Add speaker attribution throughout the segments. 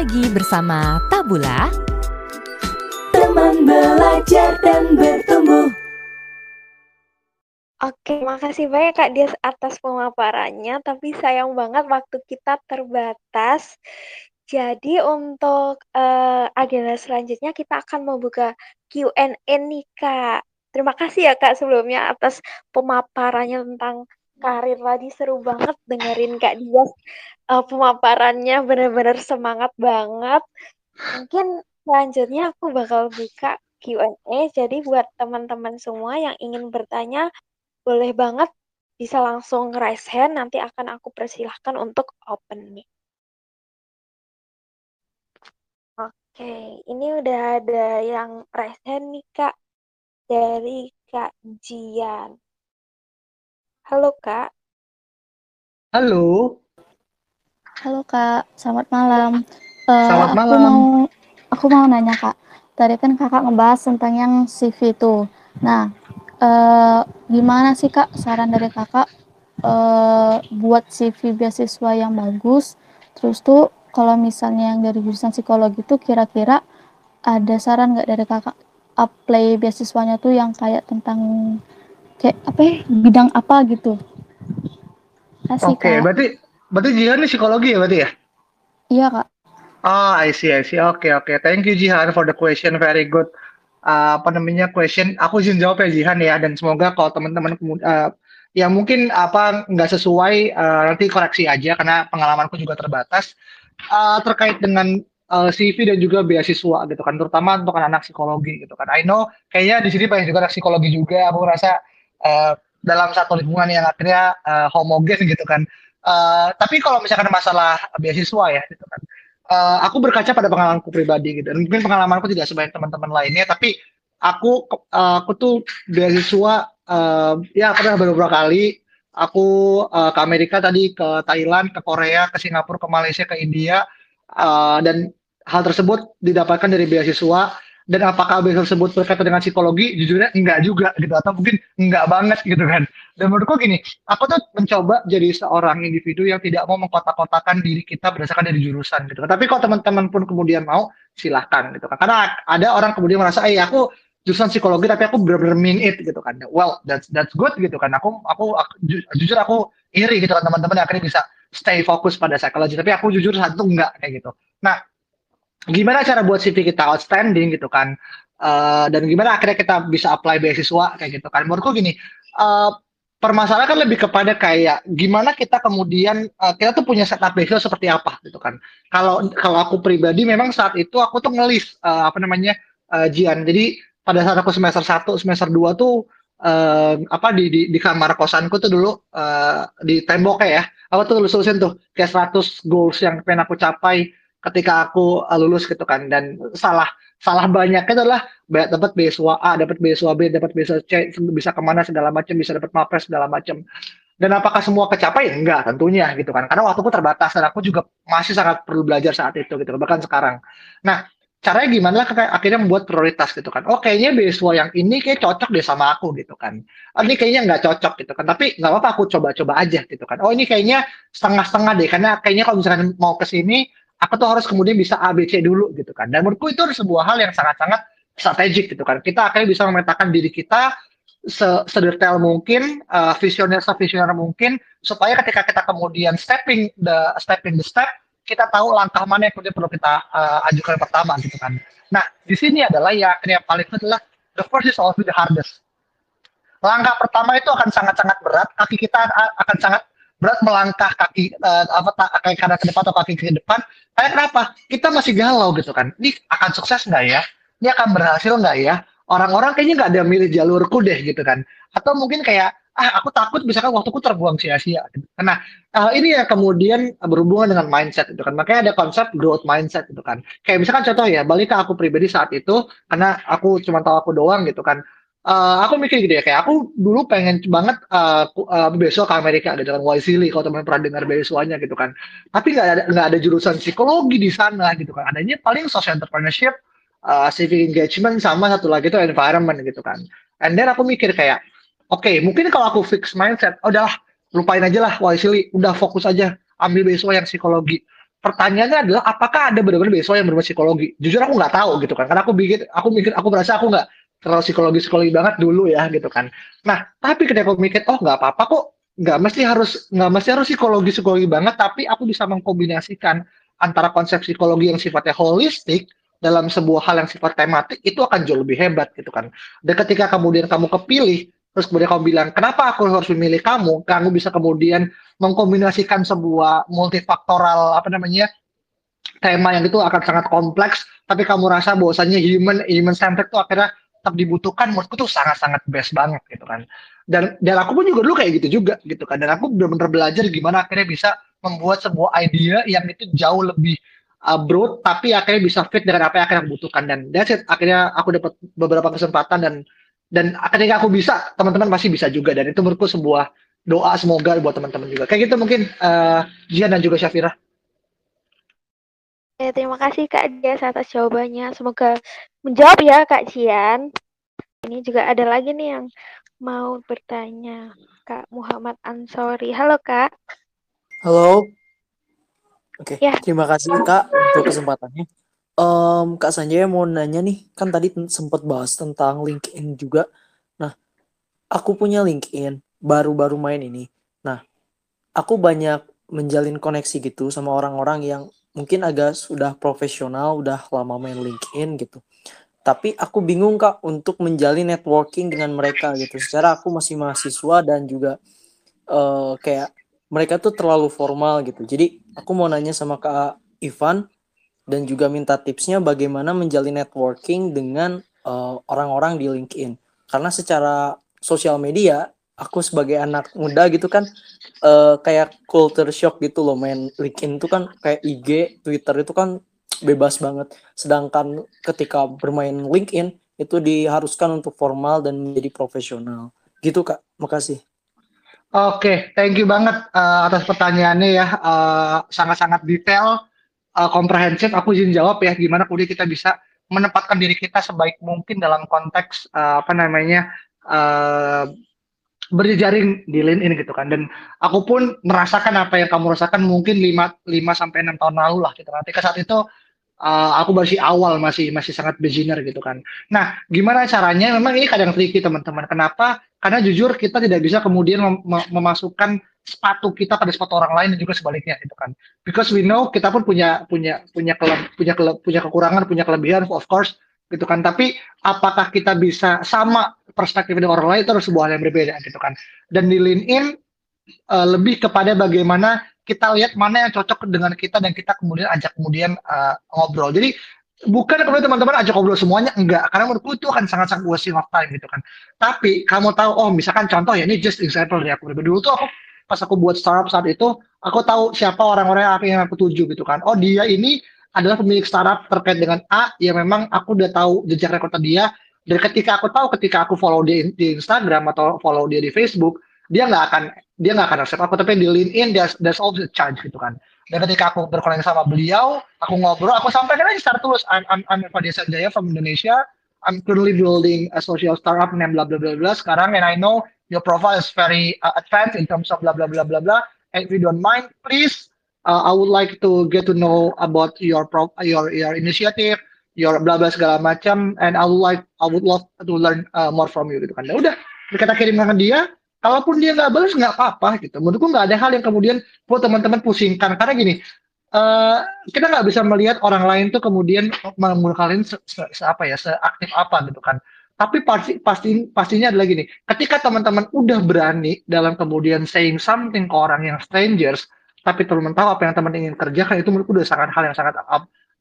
Speaker 1: lagi bersama Tabula.
Speaker 2: Teman belajar dan bertumbuh.
Speaker 3: Oke, makasih banyak Kak Dias atas pemaparannya, tapi sayang banget waktu kita terbatas. Jadi untuk uh, agenda selanjutnya kita akan membuka Q&A nih Kak. Terima kasih ya Kak sebelumnya atas pemaparannya tentang karir tadi seru banget dengerin Kak Dias uh, pemaparannya benar-benar semangat banget. Mungkin selanjutnya aku bakal buka Q&A. Jadi buat teman-teman semua yang ingin bertanya, boleh banget bisa langsung raise hand. Nanti akan aku persilahkan untuk open mic. Oke, ini udah ada yang raise hand nih Kak. Dari Kak Jian. Halo Kak.
Speaker 4: Halo.
Speaker 5: Halo Kak, selamat malam. Uh,
Speaker 4: selamat malam.
Speaker 5: Aku mau, aku mau nanya Kak. Tadi kan Kakak ngebahas tentang yang CV itu. Nah, uh, gimana sih Kak saran dari Kakak uh, buat CV beasiswa yang bagus? Terus tuh kalau misalnya yang dari jurusan psikologi itu kira-kira ada saran nggak dari Kakak apply beasiswanya tuh yang kayak tentang kayak apa ya, bidang apa gitu?
Speaker 4: Oke, okay, berarti Berarti Jihan ini psikologi ya berarti ya?
Speaker 5: Iya kak.
Speaker 4: Oh, I see, I see. Oke, okay, oke. Okay. Thank you Jihan for the question. Very good. Uh, apa namanya question? Aku izin jawab ya Jihan ya. Dan semoga kalau teman-teman uh, ya mungkin apa nggak sesuai uh, nanti koreksi aja karena pengalamanku juga terbatas uh, terkait dengan uh, CV dan juga beasiswa gitu kan, terutama untuk anak-anak psikologi gitu kan. I know kayaknya di sini banyak juga anak psikologi juga. Aku rasa uh, dalam satu lingkungan yang akhirnya uh, homogen gitu kan Uh, tapi kalau misalkan masalah beasiswa ya, gitu kan. Uh, aku berkaca pada pengalamanku pribadi gitu. Dan mungkin pengalamanku tidak sebanyak teman-teman lainnya, tapi aku uh, aku tuh beasiswa uh, ya pernah beberapa kali. Aku uh, ke Amerika tadi, ke Thailand, ke Korea, ke Singapura, ke Malaysia, ke India, uh, dan hal tersebut didapatkan dari beasiswa dan apakah beasiswa tersebut berkaitan dengan psikologi? Jujurnya enggak juga gitu. Atau mungkin enggak banget gitu kan. Dan menurutku gini aku tuh mencoba jadi seorang individu yang tidak mau mengkotak-kotakan diri kita berdasarkan dari jurusan gitu. Tapi kalau teman-teman pun kemudian mau silahkan gitu kan. Karena ada orang kemudian merasa eh aku jurusan psikologi tapi aku benar-benar mean it gitu kan. Well that's that's good gitu kan. Aku aku, jujur aku iri gitu kan teman-teman akhirnya bisa stay fokus pada psikologi. Tapi aku jujur satu enggak kayak gitu. Nah gimana cara buat CV kita outstanding gitu kan? Uh, dan gimana akhirnya kita bisa apply beasiswa kayak gitu kan? Menurutku gini uh, permasalahan kan lebih kepada kayak gimana kita kemudian uh, kita tuh punya setup beasiswa seperti apa gitu kan? Kalau kalau aku pribadi memang saat itu aku tuh ngelis uh, apa namanya uh, Jian. Jadi pada saat aku semester 1 semester 2 tuh uh, apa di, di di kamar kosanku tuh dulu uh, di temboknya ya aku tuh tulis tulisin tuh kayak 100 goals yang pengen aku capai ketika aku uh, lulus gitu kan dan salah salah banyaknya adalah dapat beasiswa A, dapat beasiswa B, dapat beasiswa C, bisa ke mana segala macam, bisa dapat mapres segala macam. Dan apakah semua kecapai? Enggak, tentunya gitu kan. Karena waktuku terbatas dan aku juga masih sangat perlu belajar saat itu gitu bahkan sekarang. Nah, caranya gimana lah akhirnya membuat prioritas gitu kan. Oh kayaknya beasiswa yang ini kayak cocok deh sama aku gitu kan. Oh, ini kayaknya nggak cocok gitu kan. Tapi nggak apa-apa aku coba-coba aja gitu kan. Oh ini kayaknya setengah-setengah deh karena kayaknya kalau misalkan mau ke sini aku tuh harus kemudian bisa ABC dulu gitu kan. Dan menurutku itu sebuah hal yang sangat-sangat strategik gitu kan. Kita akhirnya bisa memetakan diri kita sedetail mungkin, uh, visioner sevisioner mungkin, supaya ketika kita kemudian stepping the stepping the step, kita tahu langkah mana yang kemudian perlu kita uh, ajukan pertama gitu kan. Nah, di sini adalah ya yang paling adalah the first is always the hardest. Langkah pertama itu akan sangat-sangat berat, kaki kita akan sangat berat melangkah kaki uh, apa kaki kanan ke depan atau kaki ke depan. Kayak kenapa? Kita masih galau gitu kan. Ini akan sukses nggak ya? Ini akan berhasil nggak ya? Orang-orang kayaknya nggak ada milih jalurku deh gitu kan. Atau mungkin kayak ah aku takut misalkan waktuku terbuang sia-sia. Gitu. nah uh, ini ya kemudian berhubungan dengan mindset itu kan. Makanya ada konsep growth mindset itu kan. Kayak misalkan contoh ya balik ke aku pribadi saat itu karena aku cuma tahu aku doang gitu kan Uh, aku mikir gitu ya, kayak aku dulu pengen banget uh, uh, beasiswa ke Amerika ada dengan Wisely kalau teman pernah dengar beasiswanya gitu kan. Tapi nggak ada ada jurusan psikologi di sana gitu kan. Adanya paling social entrepreneurship, uh, civic engagement sama satu lagi itu environment gitu kan. And then aku mikir kayak, oke okay, mungkin kalau aku fix mindset, oh udahlah lupain aja lah Wisely, udah fokus aja ambil beasiswa yang psikologi. pertanyaannya adalah apakah ada benar-benar beasiswa yang benar psikologi? Jujur aku nggak tahu gitu kan, karena aku bikin, aku mikir, aku merasa aku nggak terlalu psikologi psikologi banget dulu ya gitu kan. Nah, tapi ketika aku mikir, oh nggak apa-apa kok, nggak mesti harus nggak mesti harus psikologi psikologi banget, tapi aku bisa mengkombinasikan antara konsep psikologi yang sifatnya holistik dalam sebuah hal yang sifat tematik itu akan jauh lebih hebat gitu kan. Dan ketika kemudian kamu kepilih terus kemudian kamu bilang kenapa aku harus memilih kamu kamu bisa kemudian mengkombinasikan sebuah multifaktoral apa namanya tema yang itu akan sangat kompleks tapi kamu rasa bahwasannya human human centered itu akhirnya tetap dibutuhkan menurutku tuh sangat-sangat best banget gitu kan. Dan dan aku pun juga dulu kayak gitu juga gitu kan. Dan aku benar-benar belajar gimana akhirnya bisa membuat sebuah idea yang itu jauh lebih uh, broad tapi akhirnya bisa fit dengan apa yang akhirnya butuhkan. Dan that's it. Akhirnya aku dapat beberapa kesempatan dan dan ketika aku bisa teman-teman pasti bisa juga. Dan itu menurutku sebuah doa semoga buat teman-teman juga. Kayak gitu mungkin uh, Jian dan juga Syafira
Speaker 3: Ya, terima kasih Kak Dias atas jawabannya. Semoga menjawab ya Kak Jian. Ini juga ada lagi nih yang mau bertanya. Kak Muhammad Ansori. Halo Kak.
Speaker 6: Halo. Oke,
Speaker 3: Ya.
Speaker 6: terima kasih Kak untuk kesempatannya. Em, Kak Sanjaya mau nanya nih, kan tadi sempat bahas tentang LinkedIn juga. Nah, aku punya LinkedIn, baru-baru main ini. Nah, aku banyak menjalin koneksi gitu sama orang-orang yang mungkin agak sudah profesional, udah lama main LinkedIn gitu. Tapi aku bingung Kak untuk menjalin networking dengan mereka gitu. Secara aku masih mahasiswa dan juga eh, kayak mereka tuh terlalu formal gitu. Jadi aku mau nanya sama Kak Ivan dan juga minta tipsnya bagaimana menjalin networking dengan eh, orang-orang di LinkedIn. Karena secara sosial media, aku sebagai anak muda gitu kan eh, kayak culture shock gitu loh main LinkedIn itu kan kayak IG, Twitter itu kan bebas banget. Sedangkan ketika bermain LinkedIn itu diharuskan untuk formal dan menjadi profesional. Gitu Kak. Makasih.
Speaker 4: Oke, thank you banget uh, atas pertanyaannya ya. Uh, sangat-sangat detail, uh, komprehensif. Aku izin jawab ya, gimana kemudian kita bisa menempatkan diri kita sebaik mungkin dalam konteks uh, apa namanya uh, berjejaring di LinkedIn gitu kan. Dan aku pun merasakan apa yang kamu rasakan mungkin 5 5 sampai 6 tahun lalu lah gitu. Ketika saat itu uh, aku masih awal masih masih sangat beginner gitu kan. Nah, gimana caranya? Memang ini kadang tricky teman-teman. Kenapa? Karena jujur kita tidak bisa kemudian mem memasukkan sepatu kita pada sepatu orang lain dan juga sebaliknya gitu kan. Because we know kita pun punya punya punya kele, punya kele, punya kekurangan, punya kelebihan of course gitu kan. Tapi apakah kita bisa sama perspektif dengan orang lain itu adalah sebuah hal yang berbeda gitu kan. Dan di LinkedIn uh, lebih kepada bagaimana kita lihat mana yang cocok dengan kita dan kita kemudian ajak kemudian uh, ngobrol. Jadi bukan kemudian teman-teman ajak ngobrol semuanya enggak karena menurutku itu akan sangat-sangat wasting of time gitu kan. Tapi kamu tahu oh misalkan contoh ya ini just example dari aku dulu tuh aku pas aku buat startup saat itu aku tahu siapa orang-orang yang aku yang aku tuju gitu kan. Oh dia ini adalah pemilik startup terkait dengan A yang memang aku udah tahu jejak rekor dia dan ketika aku tahu ketika aku follow dia di Instagram atau follow dia di Facebook dia nggak akan dia nggak akan accept aku tapi di LinkedIn there's, there's always a charge gitu kan. Dan ketika aku berkoneksi sama beliau aku ngobrol aku sampaikan aja secara tulus I'm, I'm, I'm Fadil Sanjaya from Indonesia. I'm currently building a social startup named blah blah blah blah sekarang and I know your profile is very uh, advanced in terms of blah blah blah blah blah and if you don't mind please uh, I would like to get to know about your pro your your initiative your blah blah segala macam and I would like I would love to learn uh, more from you gitu kan. Dan udah kita kirimkan ke dia kalaupun dia nggak balas nggak apa-apa gitu. Menurutku nggak ada hal yang kemudian buat teman-teman pusingkan. Karena gini uh, kita nggak bisa melihat orang lain tuh kemudian menggunakan se, se, se apa ya seaktif apa gitu kan. Tapi pasti pasti pastinya adalah gini ketika teman-teman udah berani dalam kemudian saying something ke orang yang strangers tapi teman tahu apa yang teman ingin kerjakan itu menurutku udah sangat hal yang sangat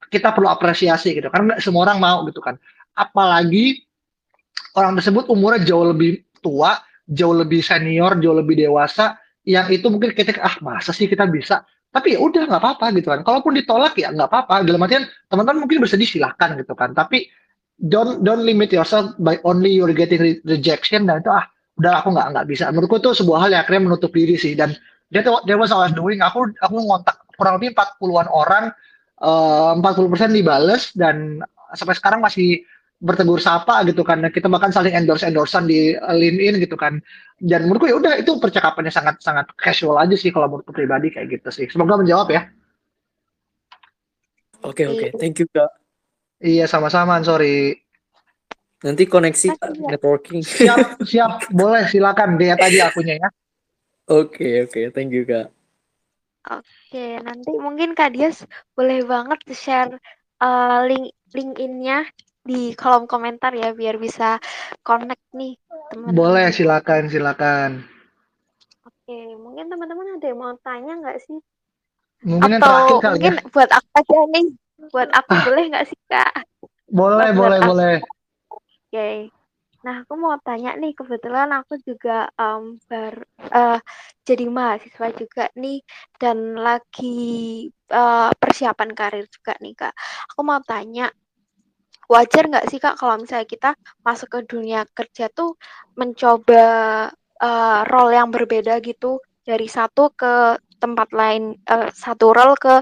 Speaker 4: kita perlu apresiasi gitu karena semua orang mau gitu kan apalagi orang tersebut umurnya jauh lebih tua jauh lebih senior, jauh lebih dewasa, yang itu mungkin kita ah masa sih kita bisa, tapi ya udah nggak apa-apa gitu kan. Kalaupun ditolak ya nggak apa-apa. Dalam artian teman-teman mungkin bersedih silahkan gitu kan. Tapi don't don't limit yourself by only you're getting re rejection dan itu ah udah aku nggak nggak bisa. Menurutku itu sebuah hal yang akhirnya menutup diri sih dan that, that was I was doing. Aku aku ngontak kurang lebih 40-an orang, uh, 40% dibales dan sampai sekarang masih bertegur sapa gitu kan kita bahkan saling endorse endorsean di LinkedIn gitu kan dan menurutku ya udah itu percakapannya sangat sangat casual aja sih kalau menurutku pribadi kayak gitu sih semoga menjawab ya
Speaker 6: Oke oke, thank you kak.
Speaker 4: Iya sama-sama, sorry.
Speaker 6: Nanti koneksi
Speaker 3: ya.
Speaker 6: networking.
Speaker 4: Siap, siap, boleh silakan lihat aja akunnya ya.
Speaker 6: Oke oke, thank you kak.
Speaker 3: Oke, nanti mungkin Kak Dias boleh banget share uh, link LinkedIn-nya di kolom komentar ya biar bisa connect nih teman-teman.
Speaker 4: Boleh, silakan, silakan.
Speaker 3: Oke, mungkin teman-teman ada yang mau tanya nggak sih?
Speaker 4: Mungkin yang terakhir
Speaker 3: Atau
Speaker 4: kali
Speaker 3: mungkin
Speaker 4: ya.
Speaker 3: buat aku aja nih, buat aku boleh nggak sih Kak?
Speaker 4: Boleh,
Speaker 3: buat
Speaker 4: boleh,
Speaker 3: aku.
Speaker 4: boleh.
Speaker 3: Oke. Nah, aku mau tanya nih, kebetulan aku juga um, bar, eh, jadi mahasiswa juga nih, dan lagi eh, persiapan karir juga nih, Kak. Aku mau tanya, wajar nggak sih, Kak, kalau misalnya kita masuk ke dunia kerja tuh mencoba eh, role yang berbeda gitu, dari satu ke tempat lain, eh, satu role ke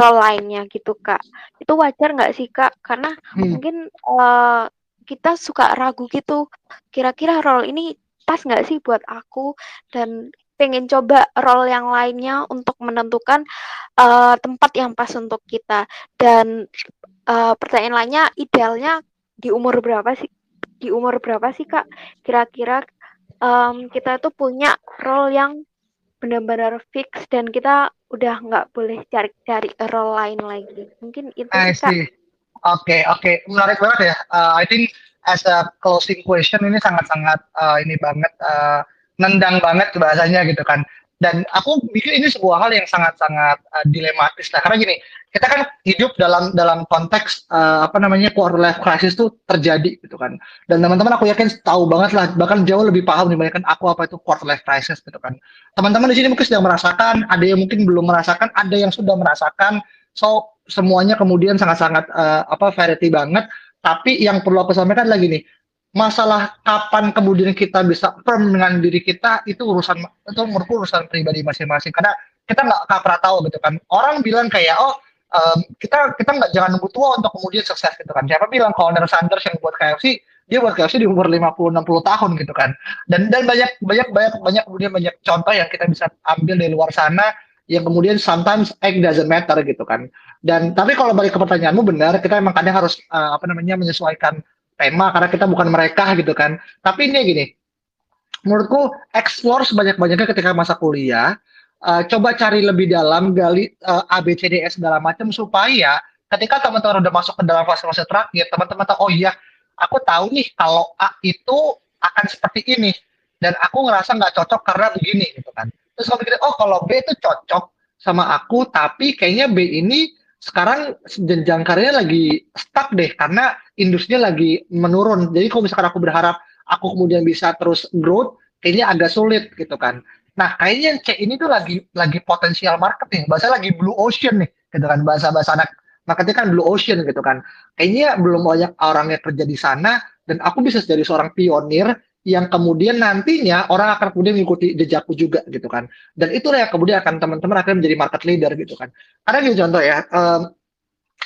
Speaker 3: role lainnya gitu, Kak. Itu wajar nggak sih, Kak? Karena
Speaker 4: Hmm.
Speaker 3: mungkin eh, kita suka ragu gitu kira-kira role ini pas nggak sih buat aku? Dan pengen coba role yang lainnya untuk menentukan eh, tempat yang pas untuk kita. Dan eh, pertanyaan lainnya idealnya di umur berapa sih? Di umur berapa sih kak? Kira-kira em, kita tuh punya role yang benar-benar fix dan kita udah nggak boleh cari-cari role lain lagi. Mungkin itu sih kak
Speaker 4: Oke, oke, menarik banget ya. Uh, I think as a closing question ini sangat-sangat uh, ini banget uh, nendang banget bahasanya gitu kan. Dan aku pikir ini sebuah hal yang sangat-sangat uh, dilematis lah. Karena gini, kita kan hidup dalam dalam konteks uh, apa namanya quarter life crisis tuh terjadi gitu kan. Dan teman-teman aku yakin tahu banget lah, bahkan jauh lebih paham dibandingkan aku apa itu quarter life crisis gitu kan. Teman-teman di sini mungkin sedang merasakan, ada yang mungkin belum merasakan, ada yang sudah merasakan. So semuanya kemudian sangat-sangat uh, apa variety banget. Tapi yang perlu aku sampaikan lagi nih, masalah kapan kemudian kita bisa firm dengan diri kita itu urusan itu menurutku urusan pribadi masing-masing. Karena kita nggak pernah tahu gitu kan. Orang bilang kayak oh um, kita kita nggak jangan nunggu tua untuk kemudian sukses gitu kan. Siapa bilang Colonel Sanders yang buat KFC dia buat KFC di umur 50 60 tahun gitu kan. Dan dan banyak banyak banyak banyak kemudian banyak contoh yang kita bisa ambil dari luar sana yang kemudian sometimes egg doesn't matter gitu kan. Dan tapi kalau balik ke pertanyaanmu benar, kita emang kadang harus uh, apa namanya menyesuaikan tema karena kita bukan mereka gitu kan. Tapi ini gini, menurutku explore sebanyak-banyaknya ketika masa kuliah, uh, coba cari lebih dalam, gali uh, ABCDS segala macam supaya ketika teman-teman udah masuk ke dalam fase-fase terakhir, teman-teman tahu oh iya, aku tahu nih kalau A itu akan seperti ini dan aku ngerasa nggak cocok karena begini. Terus kalau pikir, oh kalau B itu cocok sama aku, tapi kayaknya B ini sekarang jenjang karirnya lagi stuck deh karena industrinya lagi menurun. Jadi kalau misalkan aku berharap aku kemudian bisa terus growth, kayaknya agak sulit gitu kan. Nah, kayaknya C ini tuh lagi lagi potensial market nih. Bahasa lagi blue ocean nih, gitu kan. Bahasa-bahasa anak marketnya kan blue ocean gitu kan. Kayaknya belum banyak orang yang kerja di sana dan aku bisa jadi seorang pionir yang kemudian nantinya orang akan kemudian mengikuti jejakku juga gitu kan. Dan itu yang kemudian akan teman-teman akan menjadi market leader gitu kan. Karena gini contoh ya? Um,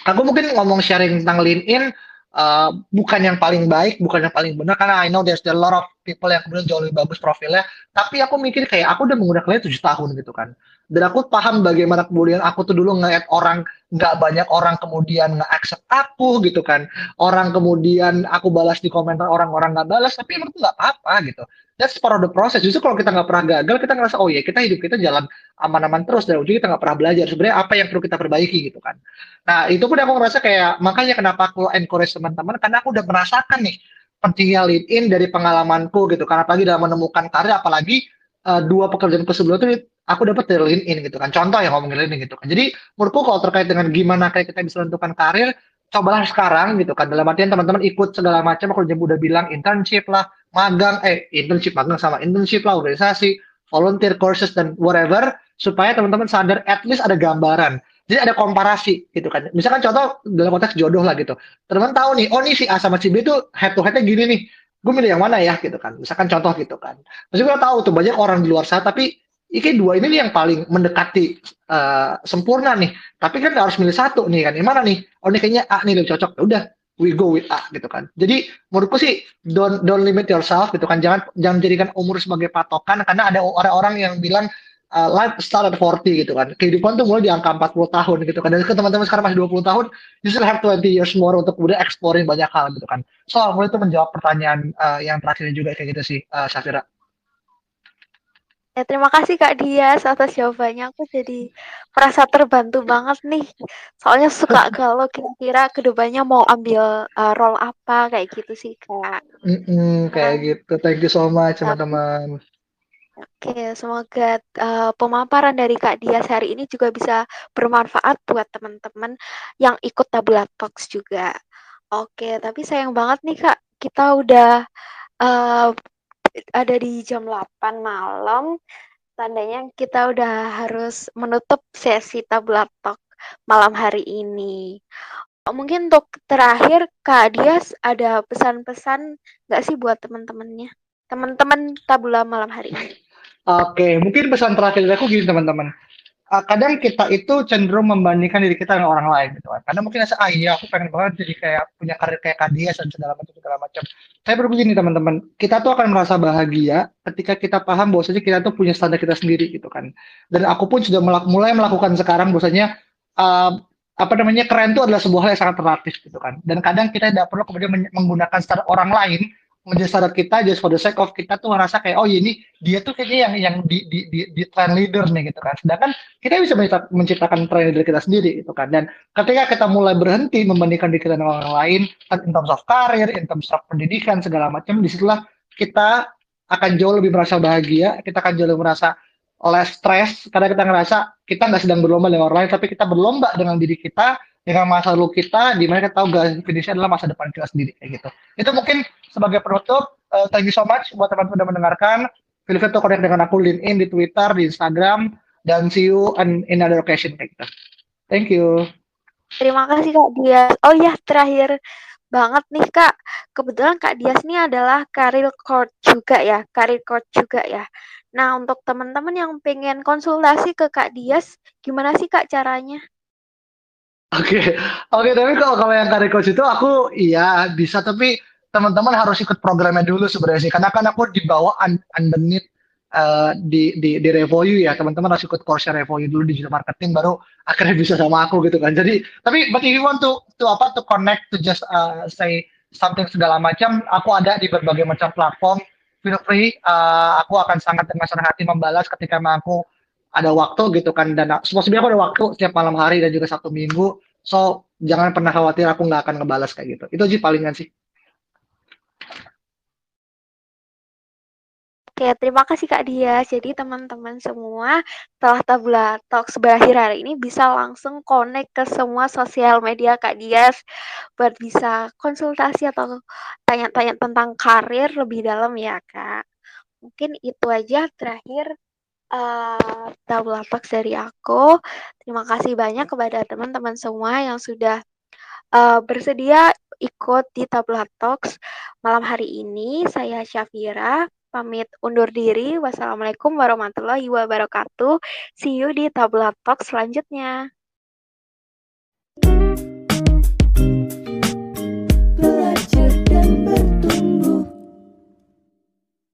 Speaker 4: aku mungkin ngomong sharing tentang LinkedIn uh, bukan yang paling baik bukan yang paling benar karena I know there's a lot of people yang kemudian jauh lebih bagus profilnya. Tapi aku mikir kayak aku udah menggunakannya tujuh tahun gitu kan. Dan aku paham bagaimana kemudian aku tuh dulu nge orang nggak banyak orang kemudian nge-accept aku gitu kan. Orang kemudian aku balas di komentar orang-orang nggak balas tapi menurutku nggak apa-apa gitu. That's part of the process. Justru kalau kita nggak pernah gagal kita ngerasa oh ya kita hidup kita jalan aman-aman terus. Dan ujung kita nggak pernah belajar sebenarnya apa yang perlu kita perbaiki gitu kan. Nah itu pun aku ngerasa kayak makanya kenapa aku encourage teman-teman karena aku udah merasakan nih pentingnya LinkedIn dari pengalamanku gitu karena apalagi dalam menemukan karir apalagi uh, dua pekerjaan sebelumnya itu aku dapat dari LinkedIn gitu kan. Contoh yang ngomongin LinkedIn gitu kan. Jadi menurutku kalau terkait dengan gimana kayak kita bisa menentukan karir, cobalah sekarang gitu kan. Dalam artian teman-teman ikut segala macam. Aku udah bilang internship lah, magang, eh internship magang sama internship lah, organisasi, volunteer courses dan whatever, supaya teman-teman sadar at least ada gambaran. Jadi ada komparasi gitu kan. Misalkan contoh dalam konteks jodoh lah gitu. Teman-teman tahu nih, oh nih si A sama si B itu head to headnya gini nih. Gue milih yang mana ya gitu kan. Misalkan contoh gitu kan. Terus gue tahu tuh banyak orang di luar sana tapi Iki dua ini nih yang paling mendekati uh, sempurna nih. Tapi kan harus milih satu nih kan. Yang mana nih? Oh ini kayaknya A nih lebih cocok. Ya udah, we go with A gitu kan. Jadi menurutku sih don't don't limit yourself gitu kan. Jangan jangan jadikan umur sebagai patokan karena ada orang-orang yang bilang uh, life start at 40 gitu kan. Kehidupan tuh mulai di angka 40 tahun gitu kan. Dan teman-teman sekarang masih 20 tahun, you still have 20 years more untuk kemudian exploring banyak hal gitu kan. So, mulai itu menjawab pertanyaan uh, yang terakhir juga kayak gitu sih, uh, Safira.
Speaker 3: Ya, terima kasih Kak Dias atas jawabannya. Aku jadi merasa terbantu banget nih. Soalnya suka kalau kira-kira ke depannya mau ambil uh, role apa kayak gitu sih Kak.
Speaker 4: Mm -mm, kayak nah, gitu. Thank you so much teman-teman.
Speaker 3: Oke, semoga uh, pemaparan dari Kak Dias hari ini juga bisa bermanfaat buat teman-teman yang ikut Tabula Talks juga. Oke, tapi sayang banget nih Kak, kita udah uh, ada di jam 8 malam. Tandanya kita udah harus menutup sesi tabula talk malam hari ini. Mungkin untuk terakhir Kak Dias ada pesan-pesan nggak sih buat teman-temannya? Teman-teman tabula malam hari ini.
Speaker 4: Oke, mungkin pesan terakhir aku gini teman-teman uh, kadang kita itu cenderung membandingkan diri kita dengan orang lain gitu kan. Karena mungkin rasa ah iya aku pengen banget jadi kayak punya karir kayak Kadia dan segala macam segala macam. Saya berbegini teman-teman, kita tuh akan merasa bahagia ketika kita paham bahwasanya kita tuh punya standar kita sendiri gitu kan. Dan aku pun sudah melak mulai melakukan sekarang bahwasanya uh, apa namanya keren itu adalah sebuah hal yang sangat relatif gitu kan. Dan kadang kita tidak perlu kemudian menggunakan standar orang lain menjadi standar kita just for the sake of kita tuh ngerasa kayak oh ini dia tuh kayaknya yang yang di di di, di trend leader nih gitu kan. Sedangkan kita bisa menciptakan trend leader kita sendiri gitu kan. Dan ketika kita mulai berhenti membandingkan diri kita dengan orang lain in terms of karir in terms of pendidikan segala macam di situlah kita akan jauh lebih merasa bahagia kita akan jauh lebih merasa less stress karena kita ngerasa kita nggak sedang berlomba dengan orang lain tapi kita berlomba dengan diri kita dengan masa lalu kita di mana kita tahu garis finishnya adalah masa depan kita sendiri kayak gitu itu mungkin sebagai penutup, uh, thank you so much buat teman-teman sudah mendengarkan. Feel free to connect dengan aku LinkedIn di Twitter, di Instagram, dan see you in, another occasion kayak gitu. Thank you.
Speaker 3: Terima kasih Kak Dias. Oh ya, terakhir banget nih Kak. Kebetulan Kak Dias ini adalah karir coach juga ya, karir coach juga ya. Nah, untuk teman-teman yang pengen konsultasi ke Kak Dias, gimana sih Kak caranya?
Speaker 4: Oke, okay. oke okay, tapi kalau kalau yang karir coach itu aku iya bisa tapi teman-teman harus ikut programnya dulu sebenarnya sih. Karena kan aku dibawa un underneath uh, di di di Revoyu ya. Teman-teman harus ikut course Revoyu dulu di digital marketing baru akhirnya bisa sama aku gitu kan. Jadi tapi but if you want to to apa to connect to just uh, say something segala macam aku ada di berbagai macam platform. Feel free uh, aku akan sangat dengan senang hati membalas ketika aku ada waktu gitu kan dan sebenarnya aku ada waktu setiap malam hari dan juga satu minggu. So jangan pernah khawatir aku nggak akan ngebalas kayak gitu. Itu aja palingan sih.
Speaker 3: Oke, terima kasih Kak Dia. Jadi teman-teman semua setelah Tabula Talk berakhir hari ini bisa langsung connect ke semua sosial media Kak Dias. Buat bisa konsultasi atau tanya-tanya tentang karir lebih dalam ya Kak. Mungkin itu aja. Terakhir uh, Talk dari aku. Terima kasih banyak kepada teman-teman semua yang sudah uh, bersedia ikut di Tabula Talks malam hari ini. Saya Syafira pamit undur diri. Wassalamualaikum warahmatullahi wabarakatuh. See you di Tabula Talk selanjutnya.